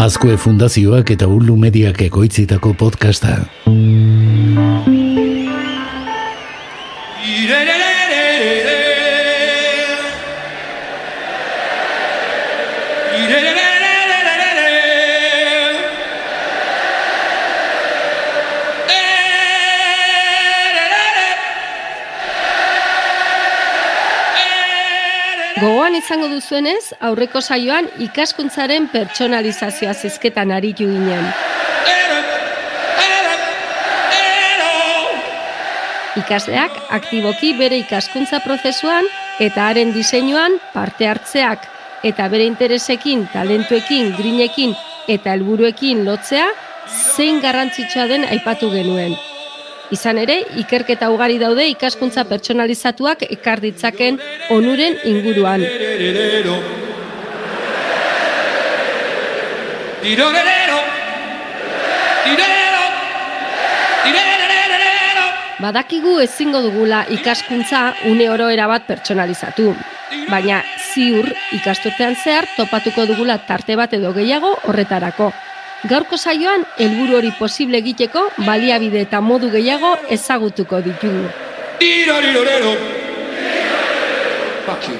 Azkue Fundazioak eta Ulu Mediak ekoitzitako podcasta. Izango duzuenez, aurreko saioan ikaskuntzaren pertsonalizazioa zizketan aritu ginen. Ikasleak aktiboki bere ikaskuntza prozesuan eta haren diseinuan parte hartzeak eta bere interesekin, talentuekin, grinekin eta helburuekin lotzea zein garrantzitsua den aipatu genuen. Izan ere, ikerketa ugari daude ikaskuntza pertsonalizatuak ekar ditzaken onuren inguruan. Badakigu ezingo dugula ikaskuntza une oro erabat pertsonalizatu. Baina ziur ikasturtean zehar topatuko dugula tarte bat edo gehiago horretarako. Gaurko saioan helburu hori posible egiteko baliabide eta modu gehiago ezagutuko ditugu. Fuck you.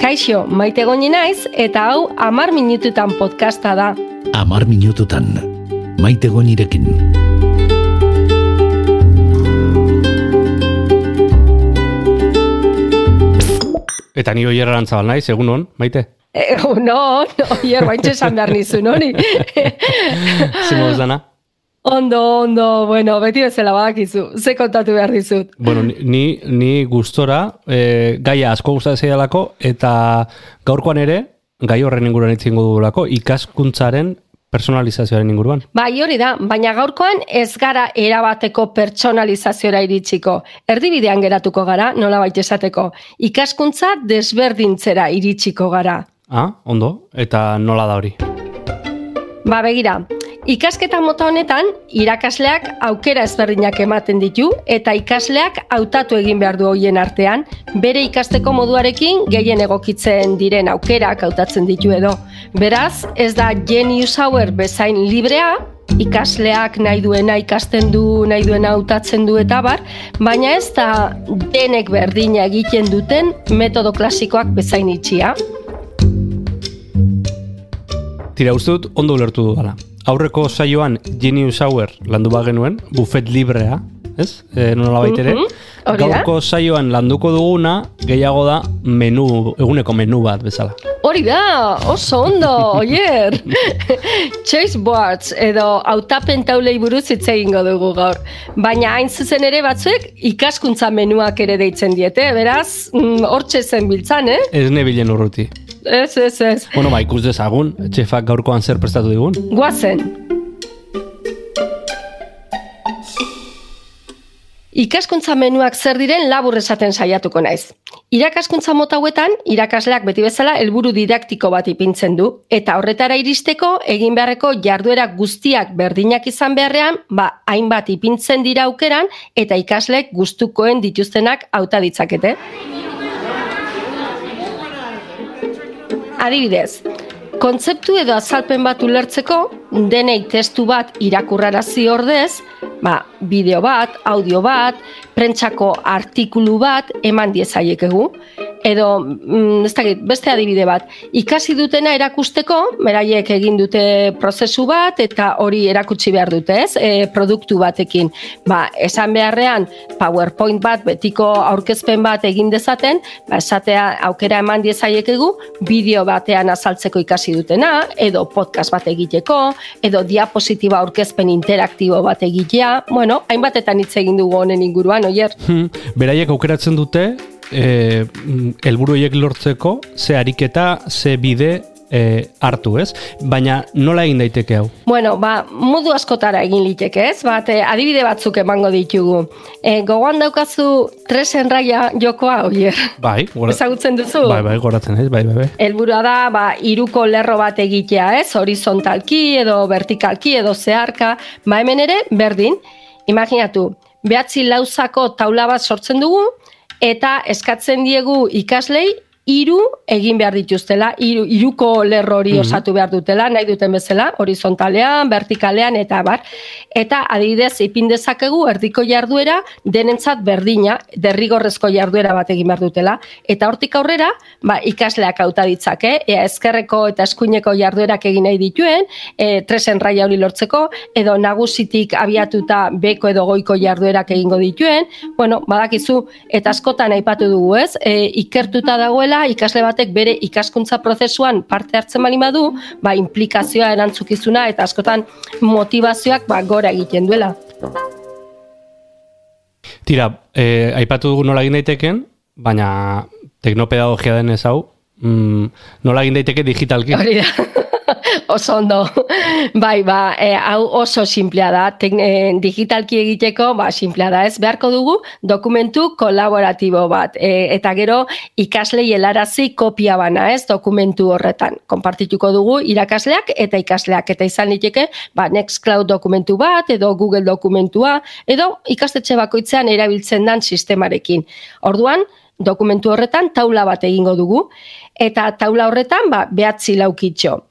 Kaixo, maite goni naiz eta hau amar minututan podcasta da. Amar minututan. Maite gonirekin. Eta ni oier arantzabal naiz, egun hon, maite? E, no, no, hier baintxe esan behar nizun, hori. Zimo dana? ondo, ondo, bueno, beti bezala badakizu, ze kontatu behar dizut. Bueno, ni- ni, ni gustora, e, gaia asko gustatzen zaidalako, eta gaurkoan ere, gai horren inguruan itzingo dugulako, ikaskuntzaren personalizazioaren inguruan. Bai, hori da, baina gaurkoan ez gara erabateko pertsonalizazioa iritsiko. Erdibidean geratuko gara, nola baita esateko. Ikaskuntza desberdintzera iritsiko gara. Ah, ondo, eta nola da hori? Ba, begira, ikasketa mota honetan, irakasleak aukera ezberdinak ematen ditu eta ikasleak hautatu egin behar du hoien artean, bere ikasteko moduarekin gehien egokitzen diren aukerak hautatzen ditu edo. Beraz, ez da genius hauer bezain librea, ikasleak nahi duena ikasten du, nahi duena hautatzen du eta bar, baina ez da denek berdina egiten duten metodo klasikoak bezain itxia. Tira, uste dut, ondo ulertu dudala. Aurreko saioan Genius Hour landu bagenuen, buffet librea, ez? E, nola baitere. Hori da. Gaurko saioan landuko duguna, gehiago da menu, eguneko menu bat bezala. Hori da, oso ondo, oier. Choice boards edo hautapen taulei buruz hitz egingo dugu gaur. Baina hain zuzen ere batzuek ikaskuntza menuak ere deitzen diete, beraz, mm, hortxe zen biltzan, eh? Ez nebilen urruti. Ez, ez, ez. Bueno, ba, ikus dezagun, txefak gaurkoan zer prestatu digun. Guazen. Ikaskuntza menuak zer diren labur esaten saiatuko naiz. Irakaskuntza mota hauetan, irakasleak beti bezala helburu didaktiko bat ipintzen du, eta horretara iristeko egin beharreko jarduera guztiak berdinak izan beharrean, ba, hainbat ipintzen dira aukeran, eta ikasleek gustukoen dituztenak hauta ditzakete. Adibidez, kontzeptu edo azalpen bat ulertzeko, denei testu bat irakurrarazi ordez, ba, bideo bat, audio bat, prentsako artikulu bat eman diezaiekegu. Edo, mm, ez dakit, beste adibide bat, ikasi dutena erakusteko, beraiek egin dute prozesu bat, eta hori erakutsi behar dute, ez? E, produktu batekin. Ba, esan beharrean, PowerPoint bat, betiko aurkezpen bat egin dezaten, ba, esatea aukera eman diezaiekegu, bideo batean azaltzeko ikasi dutena, edo podcast bat egiteko, edo diapositiba aurkezpen interaktibo bat egitea, bueno, hainbatetan hitz egin dugu honen inguruan, oier. Hmm, Beraiek aukeratzen dute, helburu horiek lortzeko, ze ariketa, ze bide e, hartu, ez? Baina nola egin daiteke hau? Bueno, ba, modu askotara egin liteke, ez? Bat, eh, adibide batzuk emango ditugu. E, gogoan daukazu tresen raia jokoa, oier. Bai, gora... Ezagutzen duzu? Bai, bai, goratzen ez, bai, bai, bai. Helburua da, ba, iruko lerro bat egitea, ez? Horizontalki edo vertikalki edo zeharka. Ba, hemen ere, berdin. Imaginatu, behatzi lauzako taula bat sortzen dugu, eta eskatzen diegu ikaslei hiru egin behar dituztela, hiru hiruko lerro hori Mhm. osatu behar dutela, nahi duten bezala, horizontalean, vertikalean eta bar. Eta adibidez ipin dezakegu erdiko jarduera denentzat berdina, derrigorrezko jarduera bat egin behar dutela. Eta hortik aurrera, ba, ikasleak hauta ditzake, ea ezkerreko eta eskuineko jarduerak egin nahi dituen, e, tresen raia hori lortzeko, edo nagusitik abiatuta beko edo goiko jarduerak egingo dituen, bueno, badakizu, eta askotan aipatu dugu ez, e, ikertuta dagoela, ikasle batek bere ikaskuntza prozesuan parte hartzen bali badu, ba, implikazioa erantzukizuna eta askotan motivazioak ba, gora egiten duela. Tira, eh, aipatu dugu nola egin daiteken, baina teknopedagogia den ez hau, mm, nola egin daiteke digitalki. Hori da. oso ondo. Bai, ba, e, hau oso simplea da. Tek, e, digitalki egiteko, ba, simplea da. Ez beharko dugu dokumentu kolaboratibo bat. E, eta gero ikaslei helarazi kopia bana, ez, dokumentu horretan. Konpartituko dugu irakasleak eta ikasleak. Eta izan liteke, ba, Nextcloud dokumentu bat, edo Google dokumentua, edo ikastetxe bakoitzean erabiltzen dan sistemarekin. Orduan, dokumentu horretan taula bat egingo dugu. Eta taula horretan, ba, behatzi laukitxo.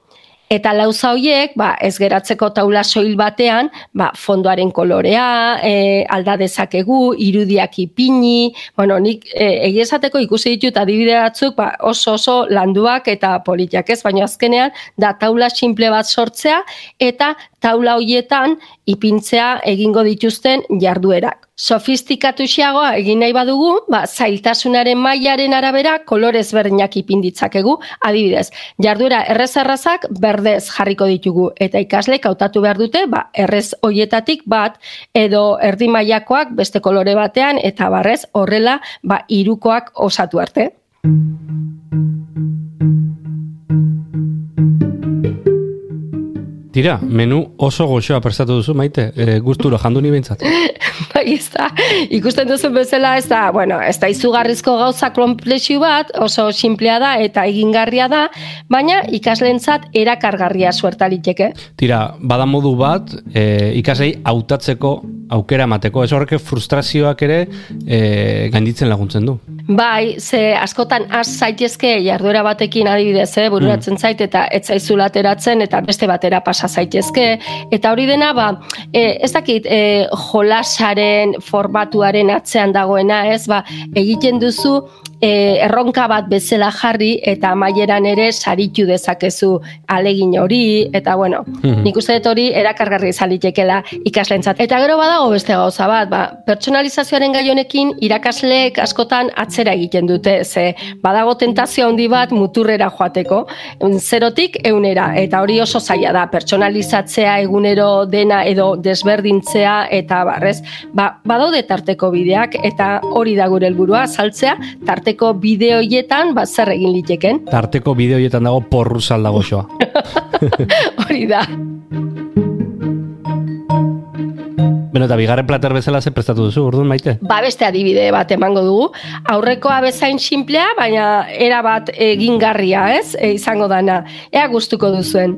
Eta lauza hoiek, ba, ez geratzeko taula soil batean, ba, fondoaren kolorea, e, alda dezakegu, irudiak ipini, bueno, nik e, egia esateko ikusi ditut adibide batzuk, ba, oso oso landuak eta politiak ez, baina azkenean da taula simple bat sortzea eta taula hoietan ipintzea egingo dituzten jarduerak. Sofistikatu xiagoa egin nahi badugu, ba, zailtasunaren mailaren arabera kolorez berdinak ipin. Adibidez, jarduera errez-errazak berdez jarriko ditugu eta ikaslek hautatu behar dute, ba, errez hoietatik bat edo erdi mailakoak beste kolore batean eta barrez horrela ba, irukoak osatu arte. Tira, menu oso goxoa prestatu duzu, maite, e, gusturo jandu ni behintzat. bai, ez da, ikusten duzu bezala, ez da, bueno, ez da izugarrizko gauza konplexu bat, oso simplea da eta egingarria da, baina ikaslentzat erakargarria suertaliteke. Tira, bada modu bat, e, ikaslei hautatzeko aukera emateko, ez horrek frustrazioak ere e, gainditzen laguntzen du. Bai, ze askotan az zaitezke jarduera batekin adibidez, eh, bururatzen zait eta ez zaizu ateratzen eta beste batera pasa zaitezke eta hori dena ba, e, ez dakit e, jolasaren formatuaren atzean dagoena, ez? Ba, egiten duzu e, erronka bat bezala jarri eta amaieran ere saritu dezakezu alegin hori eta bueno, Mhm. nik uste dut hori erakargarri izalitekela ikaslentzat. Eta gero badago beste gauza bat, ba, pertsonalizazioaren gai honekin irakasleek askotan atzera egiten dute, ze badago tentazio handi bat muturrera joateko, zerotik eunera, eta hori oso zaila da, pertsonalizatzea egunero dena edo desberdintzea eta barrez, ba, badaude tarteko bideak eta hori da gure helburua saltzea, tarteko bideoietan ba, zer egin liteken, Tarteko bideoietan dago porru salda goxoa. hori da. Beno, eta bigarren plater bezala ze prestatu duzu, urduan maite? ba beste adibide bat emango dugu. Aurrekoa bezain simplea, baina era bat egingarria, ez? E, izango dana. Ea gustuko duzuen.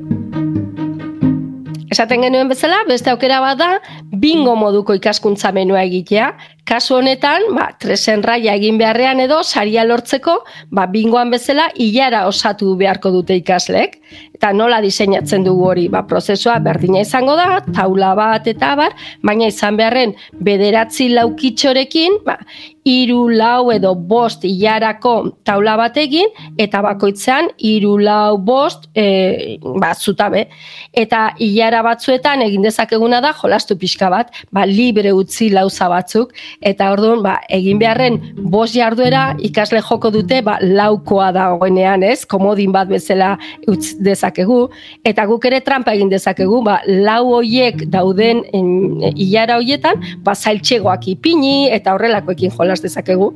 Esaten genuen bezala, beste aukera bat da, bingo moduko ikaskuntza menua egitea. Kasu honetan, ba, tresen raia egin beharrean edo, saria lortzeko, ba, bingoan bezala, hilara osatu beharko dute ikaslek. Eta nola diseinatzen dugu hori, ba, prozesua berdina izango da, taula bat eta bar, baina izan beharren bederatzi laukitxorekin, ba, iru lau edo bost hilarako taula bat egin, eta bakoitzean iru lau bost e, ba, zutabe. Eta hilara batzuetan egin dezakeguna da jolastu pixka bat, ba, libre utzi lauza batzuk, eta orduan ba, egin beharren bost jarduera ikasle joko dute ba, laukoa dagoenean, ez? Komodin bat bezala utz dezakegu, eta guk ere trampa egin dezakegu, ba, lau hoiek dauden en, hilara hoietan, ba, zailtxegoak ipini eta horrelakoekin jolas dezakegu.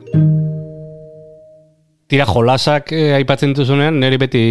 Tira, jolasak eh, aipatzen dituzunean, niri beti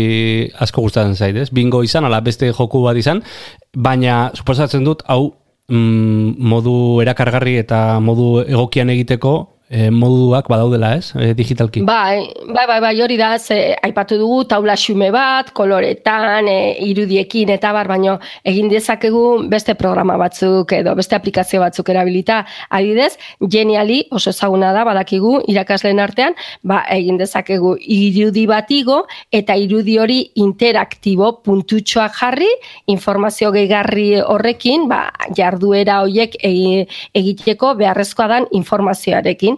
asko gustatzen zait, ez? Bingo izan, ala beste joku bat izan, baina suposatzen dut, hau mm, modu erakargarri eta modu egokian egiteko e, moduak badaudela, ez? E, digitalki. Bai, bai, bai, bai, hori da, ze aipatu dugu taula xume bat, koloretan, e, irudiekin eta bar, baino egin dezakegu beste programa batzuk edo beste aplikazio batzuk erabilita. Adidez, geniali oso ezaguna da, badakigu irakasleen artean, ba, egin dezakegu irudi batigo eta irudi hori interaktibo puntutxoak jarri, informazio gehigarri horrekin, ba, jarduera horiek egi- egiteko beharrezkoa dan informazioarekin.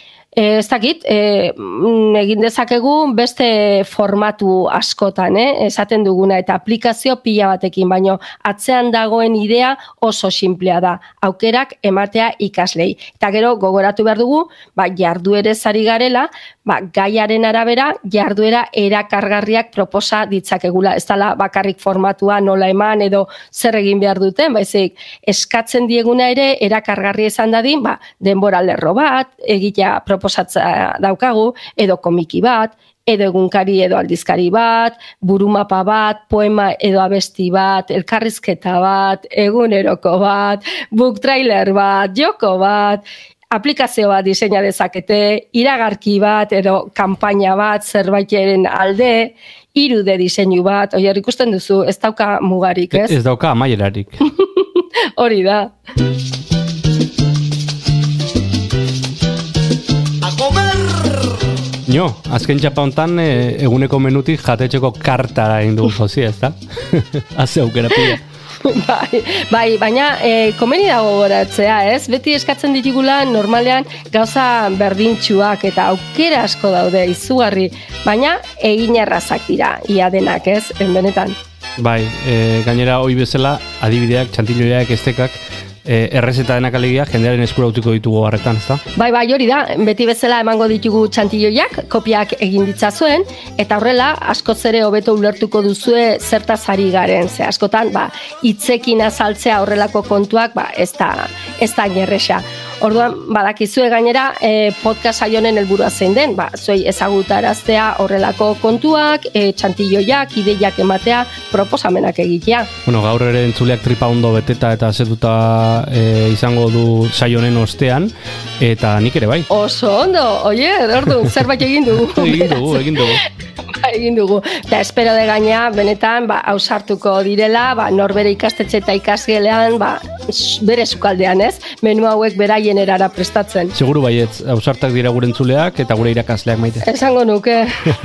E, ez dakit, e, egin dezakegu beste formatu askotan, eh? esaten duguna, eta aplikazio pila batekin, baino atzean dagoen idea oso simplea da, aukerak ematea ikaslei. Eta gero gogoratu behar dugu, ba, jarduere zari garela, ba, gaiaren arabera jarduera erakargarriak proposa ditzakegula. Ez dala bakarrik formatua nola eman edo zer egin behar duten, baizik eskatzen dieguna ere erakargarri izan dadin, ba, denbora lerro bat, egitea proposatza daukagu, edo komiki bat, edo egunkari edo aldizkari bat, burumapa bat, poema edo abesti bat, elkarrizketa bat, eguneroko bat, book trailer bat, joko bat, aplikazio bat diseina dezakete, iragarki bat edo kanpaina bat zerbaiteren alde, irude diseinu bat, oier ikusten duzu, ez dauka mugarik, ez? Ez dauka amaierarik. Hori da. Jo, azken txapa hontan e, eguneko menutik jatetxeko kartara egin dugu jozi, ez da? Haze aukera pila. bai, bai, baina e, komeni dago goratzea, ez? Beti eskatzen ditugula normalean gauza berdintxuak eta aukera asko daude izugarri, baina egin errazak dira, ia denak, ez? En benetan. Bai, e, gainera hoi bezala, adibideak, txantiloiak, estekak, e, errezeta denak alegia, jendearen eskura utziko ditugu harretan, ez da? Bai, bai, hori da, beti bezala emango ditugu txantilloiak, kopiak egin ditzazuen, eta horrela, askoz ere hobeto ulertuko duzue zertaz ari garen, ze askotan, ba, hitzekin azaltzea horrelako kontuak, ba, ez da, ez da inerresa. Orduan, badakizue gainera, e, podcast saionen helburua zein den, ba, zuei ezagutaraztea horrelako kontuak, e, txantilloiak, ideiak ematea, proposamenak egitea. Bueno, gaur ere entzuleak tripa ondo beteta eta zetuta e, izango du saionen ostean, eta nik ere bai. Oso ondo, oie, ordu, zerbait egin dugu. Egin dugu, egin dugu. ba, egin dugu. Eta espero de gaina, benetan, ba, ausartuko direla, ba, norbere ikastetxe eta ikasgelean, ba, bere sukaldean, ez? Menu hauek beraien erara prestatzen. Seguru baietz, ausartak dira gure entzuleak eta gure irakasleak maite. Esango nuke,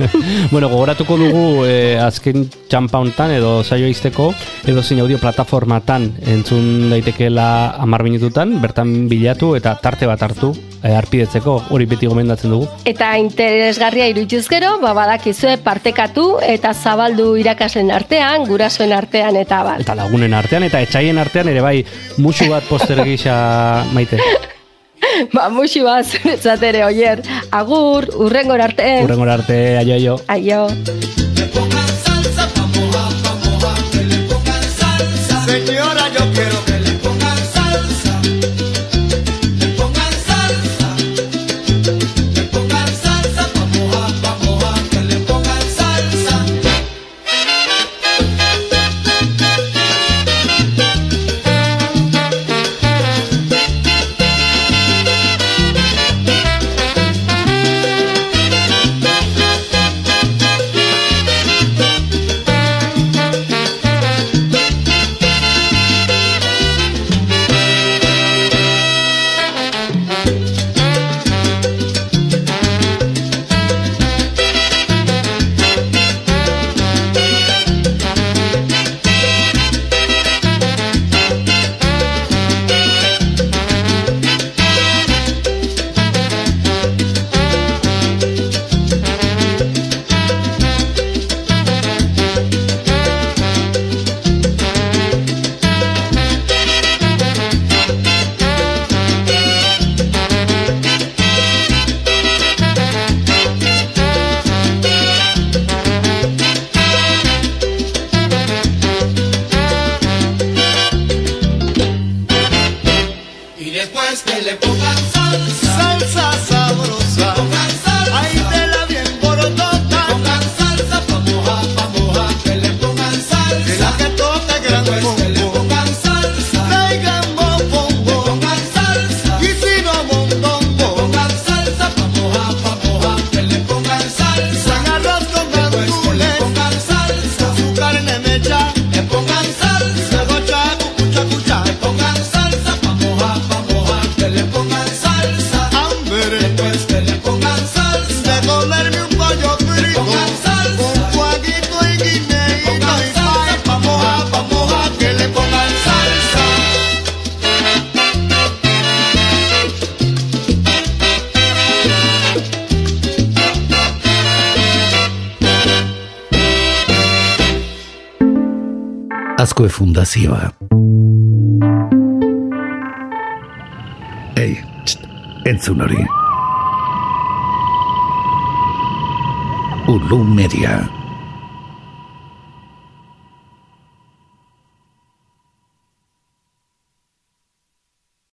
bueno, gogoratuko dugu eh, azken txampa hontan edo saio izteko edo zein audio plataformatan entzun daitekeela amar minututan, bertan bilatu eta tarte bat hartu eh, arpidetzeko, hori beti gomendatzen dugu. eta interesgarria irudituz gero, ba, badakizue partekatu eta zabaldu irakaslen artean, gurasoen artean eta bal. Eta lagunen artean eta etxaien artean ere bai musu bat poster gisa maite. Ba, musi bat zuretzat ere, oier. Agur, urrengor arte. Urrengora arte, aio aio. Aio. Azkoe Fundazioa. Ei, txt, entzun hori. Ulu Media.